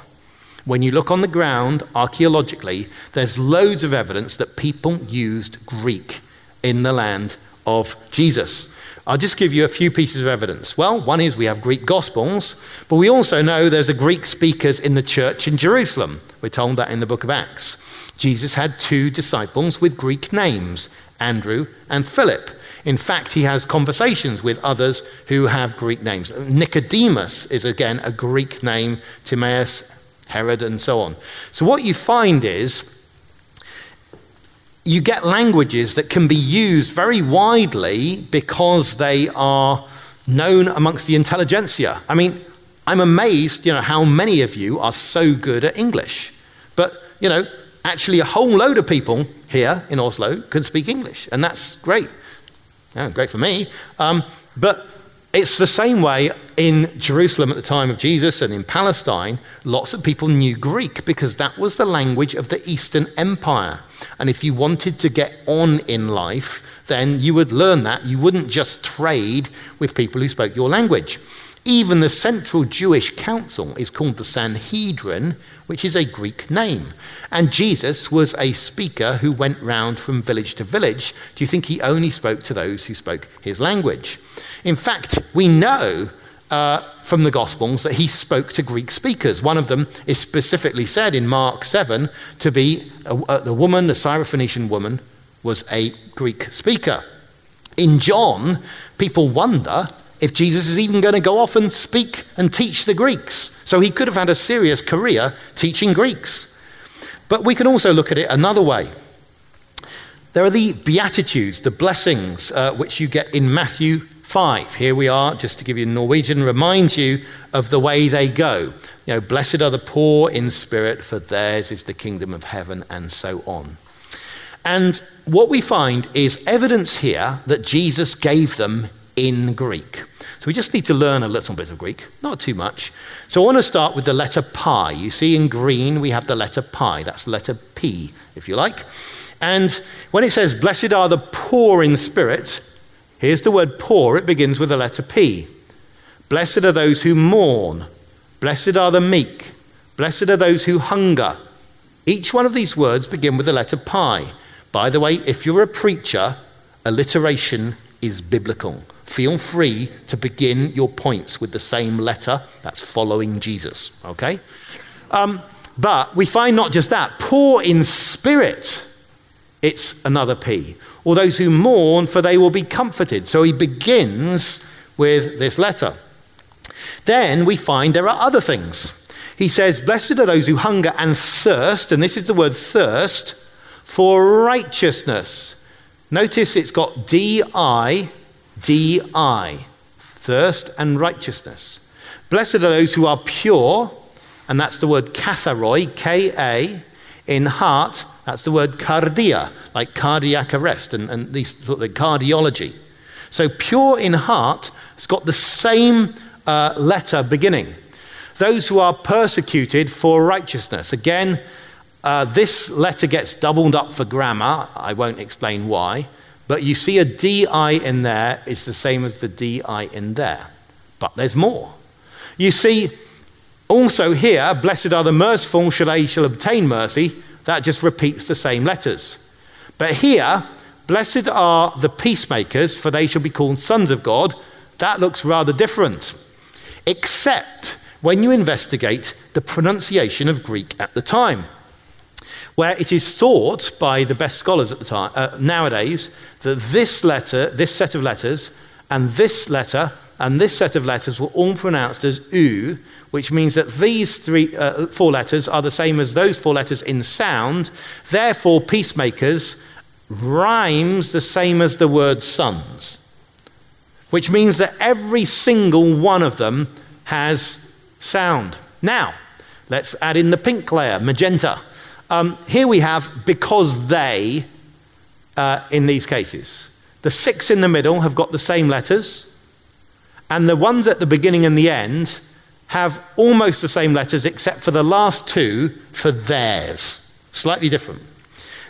When you look on the ground archaeologically, there's loads of evidence that people used Greek in the land of Jesus. I'll just give you a few pieces of evidence. Well, one is we have Greek Gospels, but we also know there's a Greek speakers in the church in Jerusalem. We're told that in the book of Acts. Jesus had two disciples with Greek names, Andrew and Philip. In fact, he has conversations with others who have Greek names. Nicodemus is again a Greek name, Timaeus, Herod, and so on. So, what you find is you get languages that can be used very widely because they are known amongst the intelligentsia. I mean, I'm amazed, you know, how many of you are so good at English. But, you know, actually a whole load of people here in Oslo can speak English, and that's great. Yeah, great for me. Um, but it's the same way in Jerusalem at the time of Jesus and in Palestine. Lots of people knew Greek because that was the language of the Eastern Empire. And if you wanted to get on in life, then you would learn that. You wouldn't just trade with people who spoke your language. Even the Central Jewish Council is called the Sanhedrin, which is a Greek name. And Jesus was a speaker who went round from village to village. Do you think he only spoke to those who spoke his language? In fact, we know uh, from the Gospels that he spoke to Greek speakers. One of them is specifically said in Mark 7 to be a, a, the woman, the Syrophoenician woman, was a Greek speaker. In John, people wonder if Jesus is even going to go off and speak and teach the Greeks. So he could have had a serious career teaching Greeks. But we can also look at it another way. There are the Beatitudes, the blessings, uh, which you get in Matthew 5. Here we are, just to give you Norwegian, remind you of the way they go. You know, blessed are the poor in spirit, for theirs is the kingdom of heaven, and so on. And what we find is evidence here that Jesus gave them in Greek. So we just need to learn a little bit of Greek, not too much. So I want to start with the letter pi. You see in green we have the letter pi. That's letter P, if you like. And when it says, Blessed are the poor in spirit, here's the word poor. It begins with the letter P. Blessed are those who mourn. Blessed are the meek. Blessed are those who hunger. Each one of these words begin with the letter pi. By the way, if you're a preacher, alliteration is biblical. Feel free to begin your points with the same letter. That's following Jesus, okay? Um, but we find not just that, poor in spirit, it's another P. Or those who mourn, for they will be comforted. So he begins with this letter. Then we find there are other things. He says, Blessed are those who hunger and thirst, and this is the word thirst, for righteousness. Notice it's got D I, D I, thirst and righteousness. Blessed are those who are pure, and that's the word katharoi, K A, in heart, that's the word cardia, like cardiac arrest and, and these sort of cardiology. So pure in heart has got the same uh, letter beginning. Those who are persecuted for righteousness. Again, uh, this letter gets doubled up for grammar. I won't explain why. But you see a DI in there, it's the same as the DI in there. But there's more. You see, also here, blessed are the merciful, shall they shall obtain mercy. That just repeats the same letters. But here, blessed are the peacemakers, for they shall be called sons of God. That looks rather different. Except when you investigate the pronunciation of Greek at the time, where it is thought by the best scholars at the time uh, nowadays that this letter, this set of letters, and this letter and this set of letters were all pronounced as u, which means that these three, uh, four letters are the same as those four letters in sound. Therefore, peacemakers rhymes the same as the word sons, which means that every single one of them has sound. Now, let's add in the pink layer, magenta. Um, here we have because they uh, in these cases. The six in the middle have got the same letters, and the ones at the beginning and the end have almost the same letters except for the last two for theirs. Slightly different.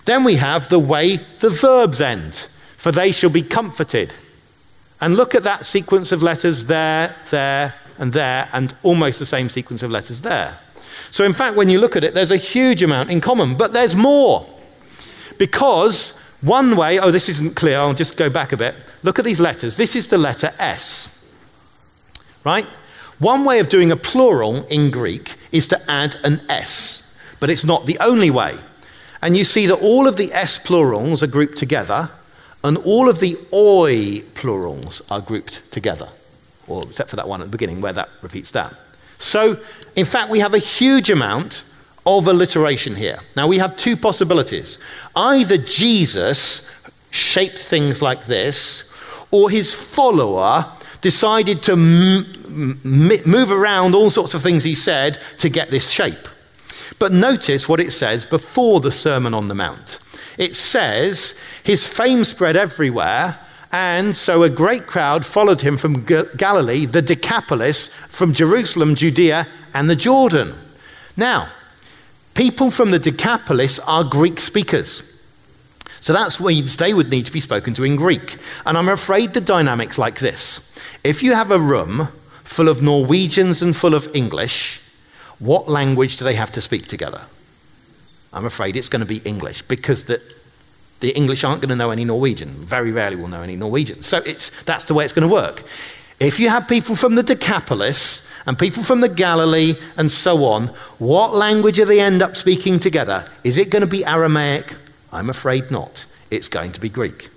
Then we have the way the verbs end, for they shall be comforted. And look at that sequence of letters there, there, and there, and almost the same sequence of letters there. So, in fact, when you look at it, there's a huge amount in common, but there's more. Because one way, oh, this isn't clear, I'll just go back a bit. Look at these letters. This is the letter S, right? One way of doing a plural in Greek is to add an S, but it's not the only way. And you see that all of the S plurals are grouped together, and all of the oi plurals are grouped together, or except for that one at the beginning where that repeats that. So, in fact, we have a huge amount of alliteration here. Now, we have two possibilities. Either Jesus shaped things like this, or his follower decided to m- m- move around all sorts of things he said to get this shape. But notice what it says before the Sermon on the Mount. It says, His fame spread everywhere, and so a great crowd followed him from Galilee, the Decapolis, from Jerusalem, Judea, and the Jordan. Now, people from the Decapolis are Greek speakers. So that's means they would need to be spoken to in Greek. And I'm afraid the dynamic's like this. If you have a room full of Norwegians and full of English, what language do they have to speak together? I'm afraid it's going to be English because the, the English aren't going to know any Norwegian. Very rarely will know any Norwegian. So it's, that's the way it's going to work. If you have people from the Decapolis and people from the Galilee and so on, what language do they end up speaking together? Is it going to be Aramaic? I'm afraid not. It's going to be Greek.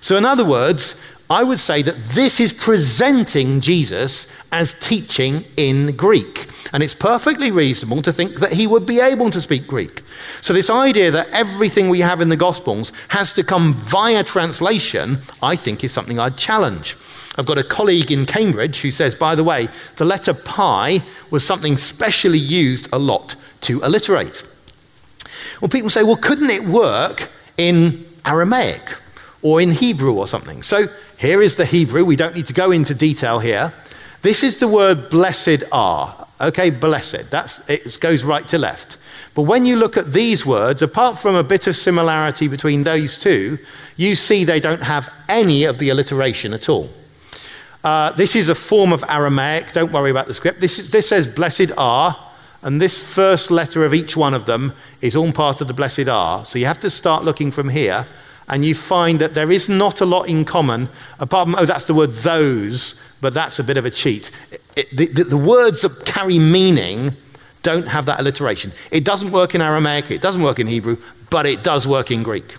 So, in other words, I would say that this is presenting Jesus as teaching in Greek. And it's perfectly reasonable to think that he would be able to speak Greek. So, this idea that everything we have in the Gospels has to come via translation, I think is something I'd challenge. I've got a colleague in Cambridge who says, by the way, the letter pi was something specially used a lot to alliterate. Well, people say, well, couldn't it work in Aramaic or in Hebrew or something? So, here is the Hebrew. We don't need to go into detail here. This is the word blessed are. Okay, blessed. That's, it goes right to left. But when you look at these words, apart from a bit of similarity between those two, you see they don't have any of the alliteration at all. Uh, this is a form of Aramaic. Don't worry about the script. This, is, this says blessed are, and this first letter of each one of them is all part of the blessed are. So you have to start looking from here and you find that there is not a lot in common, apart from, oh, that's the word those, but that's a bit of a cheat. It, the, the, the words that carry meaning don't have that alliteration. It doesn't work in Aramaic, it doesn't work in Hebrew, but it does work in Greek.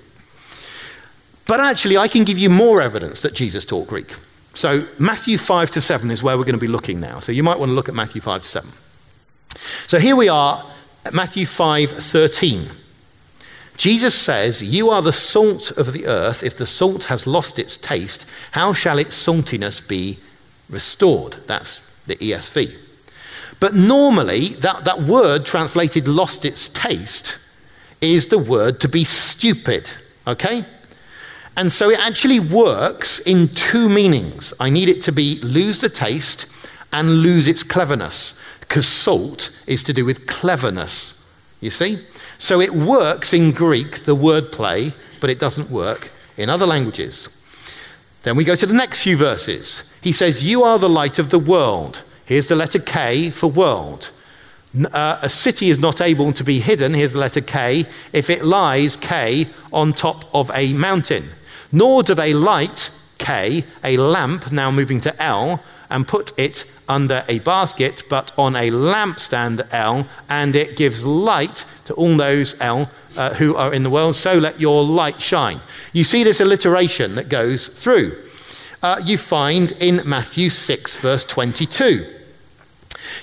But actually, I can give you more evidence that Jesus taught Greek. So, Matthew 5 to 7 is where we're going to be looking now. So, you might want to look at Matthew 5 to 7. So, here we are at Matthew 5 13. Jesus says, You are the salt of the earth. If the salt has lost its taste, how shall its saltiness be restored? That's the ESV. But normally, that, that word translated lost its taste is the word to be stupid. Okay? And so it actually works in two meanings. I need it to be lose the taste and lose its cleverness, because salt is to do with cleverness. You see? So it works in Greek, the word play, but it doesn't work in other languages. Then we go to the next few verses. He says, You are the light of the world. Here's the letter K for world. Uh, a city is not able to be hidden, here's the letter K, if it lies, K, on top of a mountain. Nor do they light, K, a lamp, now moving to L, and put it under a basket, but on a lampstand, L, and it gives light to all those, L, uh, who are in the world. So let your light shine. You see this alliteration that goes through. Uh, you find in Matthew 6, verse 22.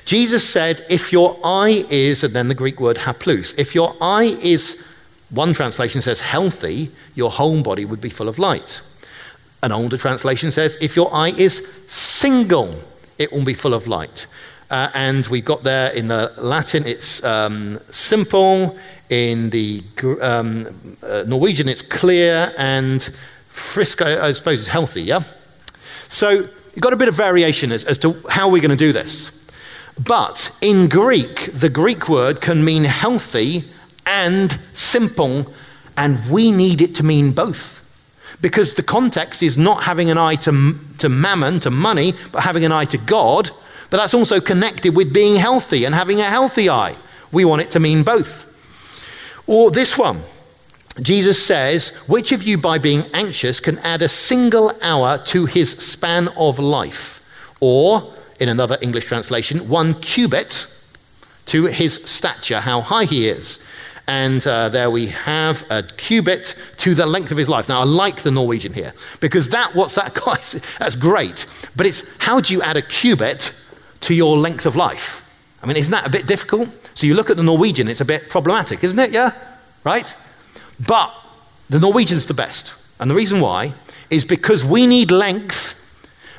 Jesus said, If your eye is, and then the Greek word haplous, if your eye is, one translation says healthy, your whole body would be full of light. An older translation says, If your eye is single, it will be full of light. Uh, and we've got there in the Latin, it's um, simple. In the um, uh, Norwegian, it's clear. And Frisco, I suppose, is healthy, yeah? So you've got a bit of variation as, as to how we're going to do this. But in Greek, the Greek word can mean healthy and simple, and we need it to mean both. Because the context is not having an eye to, to mammon, to money, but having an eye to God. But that's also connected with being healthy and having a healthy eye. We want it to mean both. Or this one Jesus says, Which of you, by being anxious, can add a single hour to his span of life? Or, in another English translation, one cubit to his stature, how high he is. And uh, there we have a cubit to the length of his life. Now, I like the Norwegian here because that, what's that, guys? That's great. But it's how do you add a cubit to your length of life? I mean, isn't that a bit difficult? So you look at the Norwegian, it's a bit problematic, isn't it? Yeah? Right? But the Norwegian's the best. And the reason why is because we need length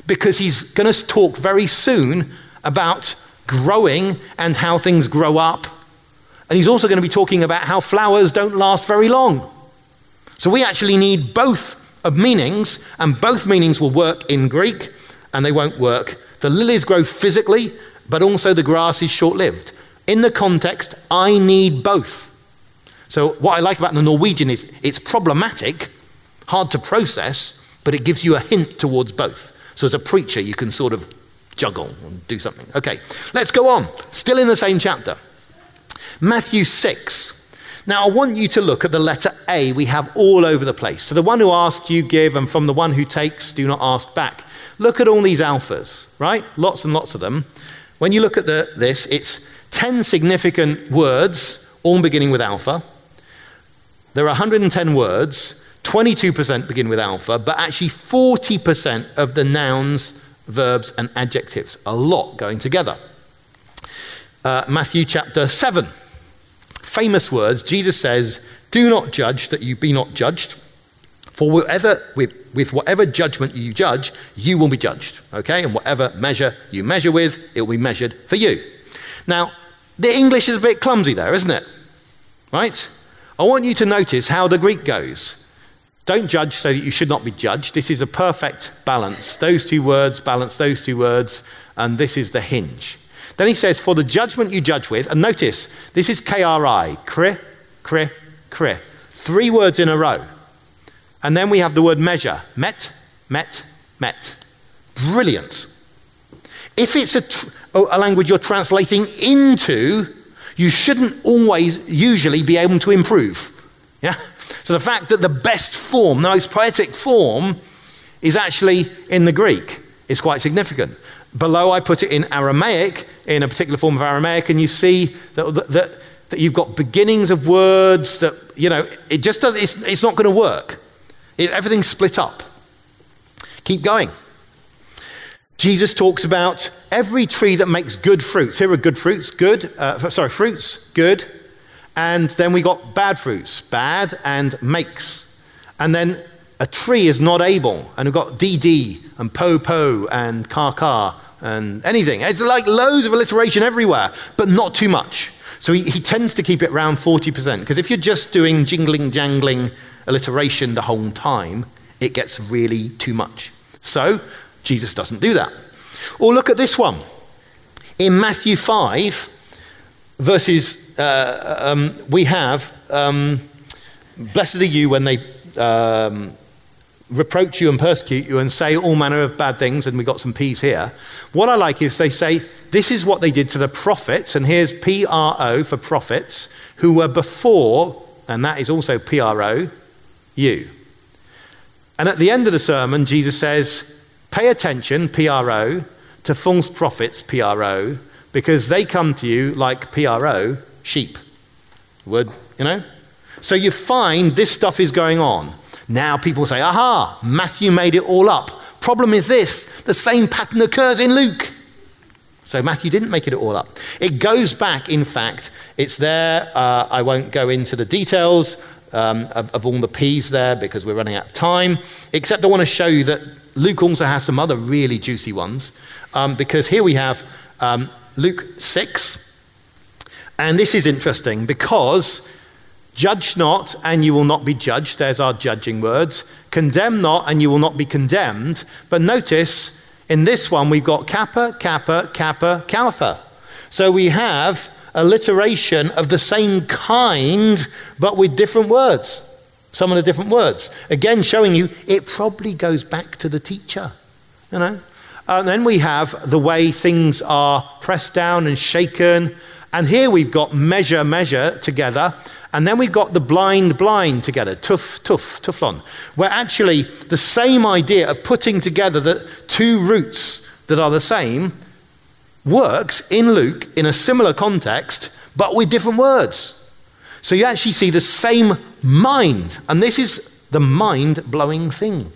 because he's going to talk very soon about growing and how things grow up. And he's also going to be talking about how flowers don't last very long. So we actually need both of meanings, and both meanings will work in Greek, and they won't work. The lilies grow physically, but also the grass is short lived. In the context, I need both. So, what I like about the Norwegian is it's problematic, hard to process, but it gives you a hint towards both. So as a preacher, you can sort of juggle and do something. Okay, let's go on. Still in the same chapter. Matthew 6. Now, I want you to look at the letter A we have all over the place. So, the one who asks, you give, and from the one who takes, do not ask back. Look at all these alphas, right? Lots and lots of them. When you look at the, this, it's 10 significant words, all beginning with alpha. There are 110 words. 22% begin with alpha, but actually 40% of the nouns, verbs, and adjectives. A lot going together. Uh, Matthew chapter 7. Famous words. Jesus says, Do not judge that you be not judged. For whatever, with, with whatever judgment you judge, you will be judged. Okay? And whatever measure you measure with, it will be measured for you. Now, the English is a bit clumsy there, isn't it? Right? I want you to notice how the Greek goes. Don't judge so that you should not be judged. This is a perfect balance. Those two words balance those two words, and this is the hinge. Then he says, For the judgment you judge with, and notice, this is KRI, kri, kri, kri. Three words in a row. And then we have the word measure, met, met, met. Brilliant. If it's a, tr- oh, a language you're translating into, you shouldn't always, usually, be able to improve. Yeah? So the fact that the best form, the most poetic form, is actually in the Greek is quite significant. Below, I put it in Aramaic, in a particular form of Aramaic, and you see that, that, that you've got beginnings of words that, you know, it just does, it's, it's not going to work. It, everything's split up. Keep going. Jesus talks about every tree that makes good fruits. Here are good fruits, good, uh, sorry, fruits, good, and then we got bad fruits, bad and makes. And then a tree is not able. And we've got DD and po po and car car, and anything. It's like loads of alliteration everywhere, but not too much. So he, he tends to keep it around 40%, because if you're just doing jingling, jangling alliteration the whole time, it gets really too much. So Jesus doesn't do that. Or look at this one. In Matthew 5, verses, uh, um, we have, um, Blessed are you when they um, reproach you and persecute you and say all manner of bad things, and we got some P's here. What I like is they say, This is what they did to the prophets, and here's P R O for prophets, who were before, and that is also P R O, you. And at the end of the sermon, Jesus says, Pay attention, P R O, to false prophets, P R O, because they come to you like P R O, sheep. Word, you know? So you find this stuff is going on. Now people say, aha, Matthew made it all up. Problem is this the same pattern occurs in Luke. So Matthew didn't make it all up. It goes back, in fact, it's there. Uh, I won't go into the details um, of, of all the P's there because we're running out of time, except I want to show you that Luke also has some other really juicy ones um, because here we have um, Luke 6. And this is interesting because Judge not, and you will not be judged. There's our judging words. Condemn not, and you will not be condemned. But notice in this one, we've got kappa, kappa, kappa, kalpha. So we have alliteration of the same kind, but with different words. Some of the different words. Again, showing you it probably goes back to the teacher. You know? And then we have the way things are pressed down and shaken. And here we've got measure, measure together. And then we've got the blind, blind together, tuf, tuff, tufflon, where actually the same idea of putting together the two roots that are the same works in Luke in a similar context, but with different words. So you actually see the same mind, and this is the mind blowing thing.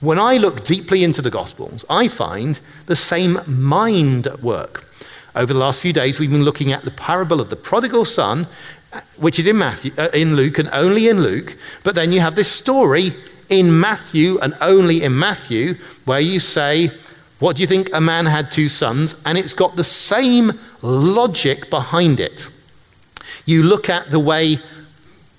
When I look deeply into the Gospels, I find the same mind at work. Over the last few days, we've been looking at the parable of the prodigal son which is in Matthew, uh, in Luke, and only in Luke. But then you have this story in Matthew and only in Matthew, where you say, "What do you think? A man had two sons," and it's got the same logic behind it. You look at the way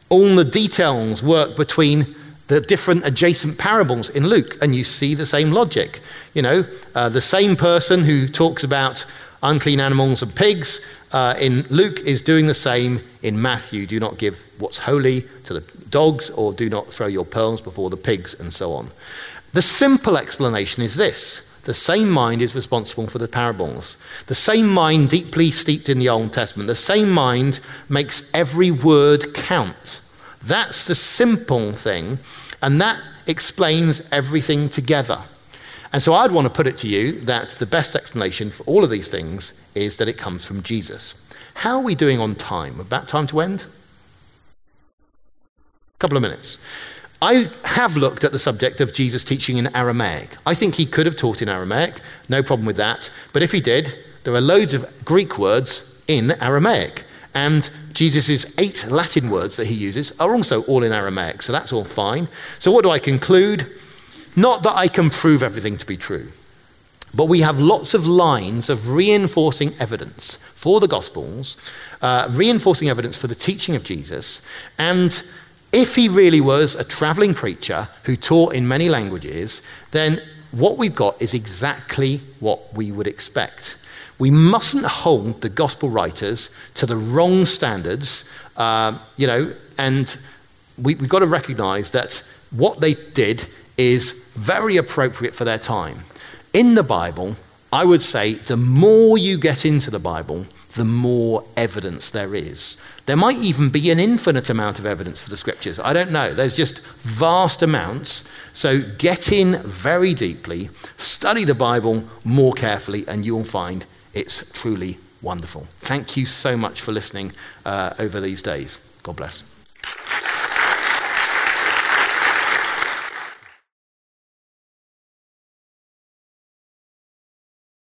all the details work between the different adjacent parables in Luke, and you see the same logic. You know, uh, the same person who talks about unclean animals and pigs uh, in Luke is doing the same in Matthew. Do not give what's holy to the dogs, or do not throw your pearls before the pigs, and so on. The simple explanation is this the same mind is responsible for the parables. The same mind, deeply steeped in the Old Testament, the same mind makes every word count. That's the simple thing, and that explains everything together. And so I'd want to put it to you that the best explanation for all of these things is that it comes from Jesus. How are we doing on time? About time to end? A couple of minutes. I have looked at the subject of Jesus teaching in Aramaic. I think he could have taught in Aramaic, no problem with that. But if he did, there are loads of Greek words in Aramaic. And Jesus' eight Latin words that he uses are also all in Aramaic, so that's all fine. So, what do I conclude? Not that I can prove everything to be true, but we have lots of lines of reinforcing evidence for the Gospels, uh, reinforcing evidence for the teaching of Jesus. And if he really was a traveling preacher who taught in many languages, then what we've got is exactly what we would expect. We mustn't hold the gospel writers to the wrong standards, uh, you know, and we, we've got to recognize that what they did is very appropriate for their time. In the Bible, I would say the more you get into the Bible, the more evidence there is. There might even be an infinite amount of evidence for the scriptures. I don't know. There's just vast amounts. So get in very deeply, study the Bible more carefully, and you'll find it's truly wonderful. Thank you so much for listening uh, over these days. God bless.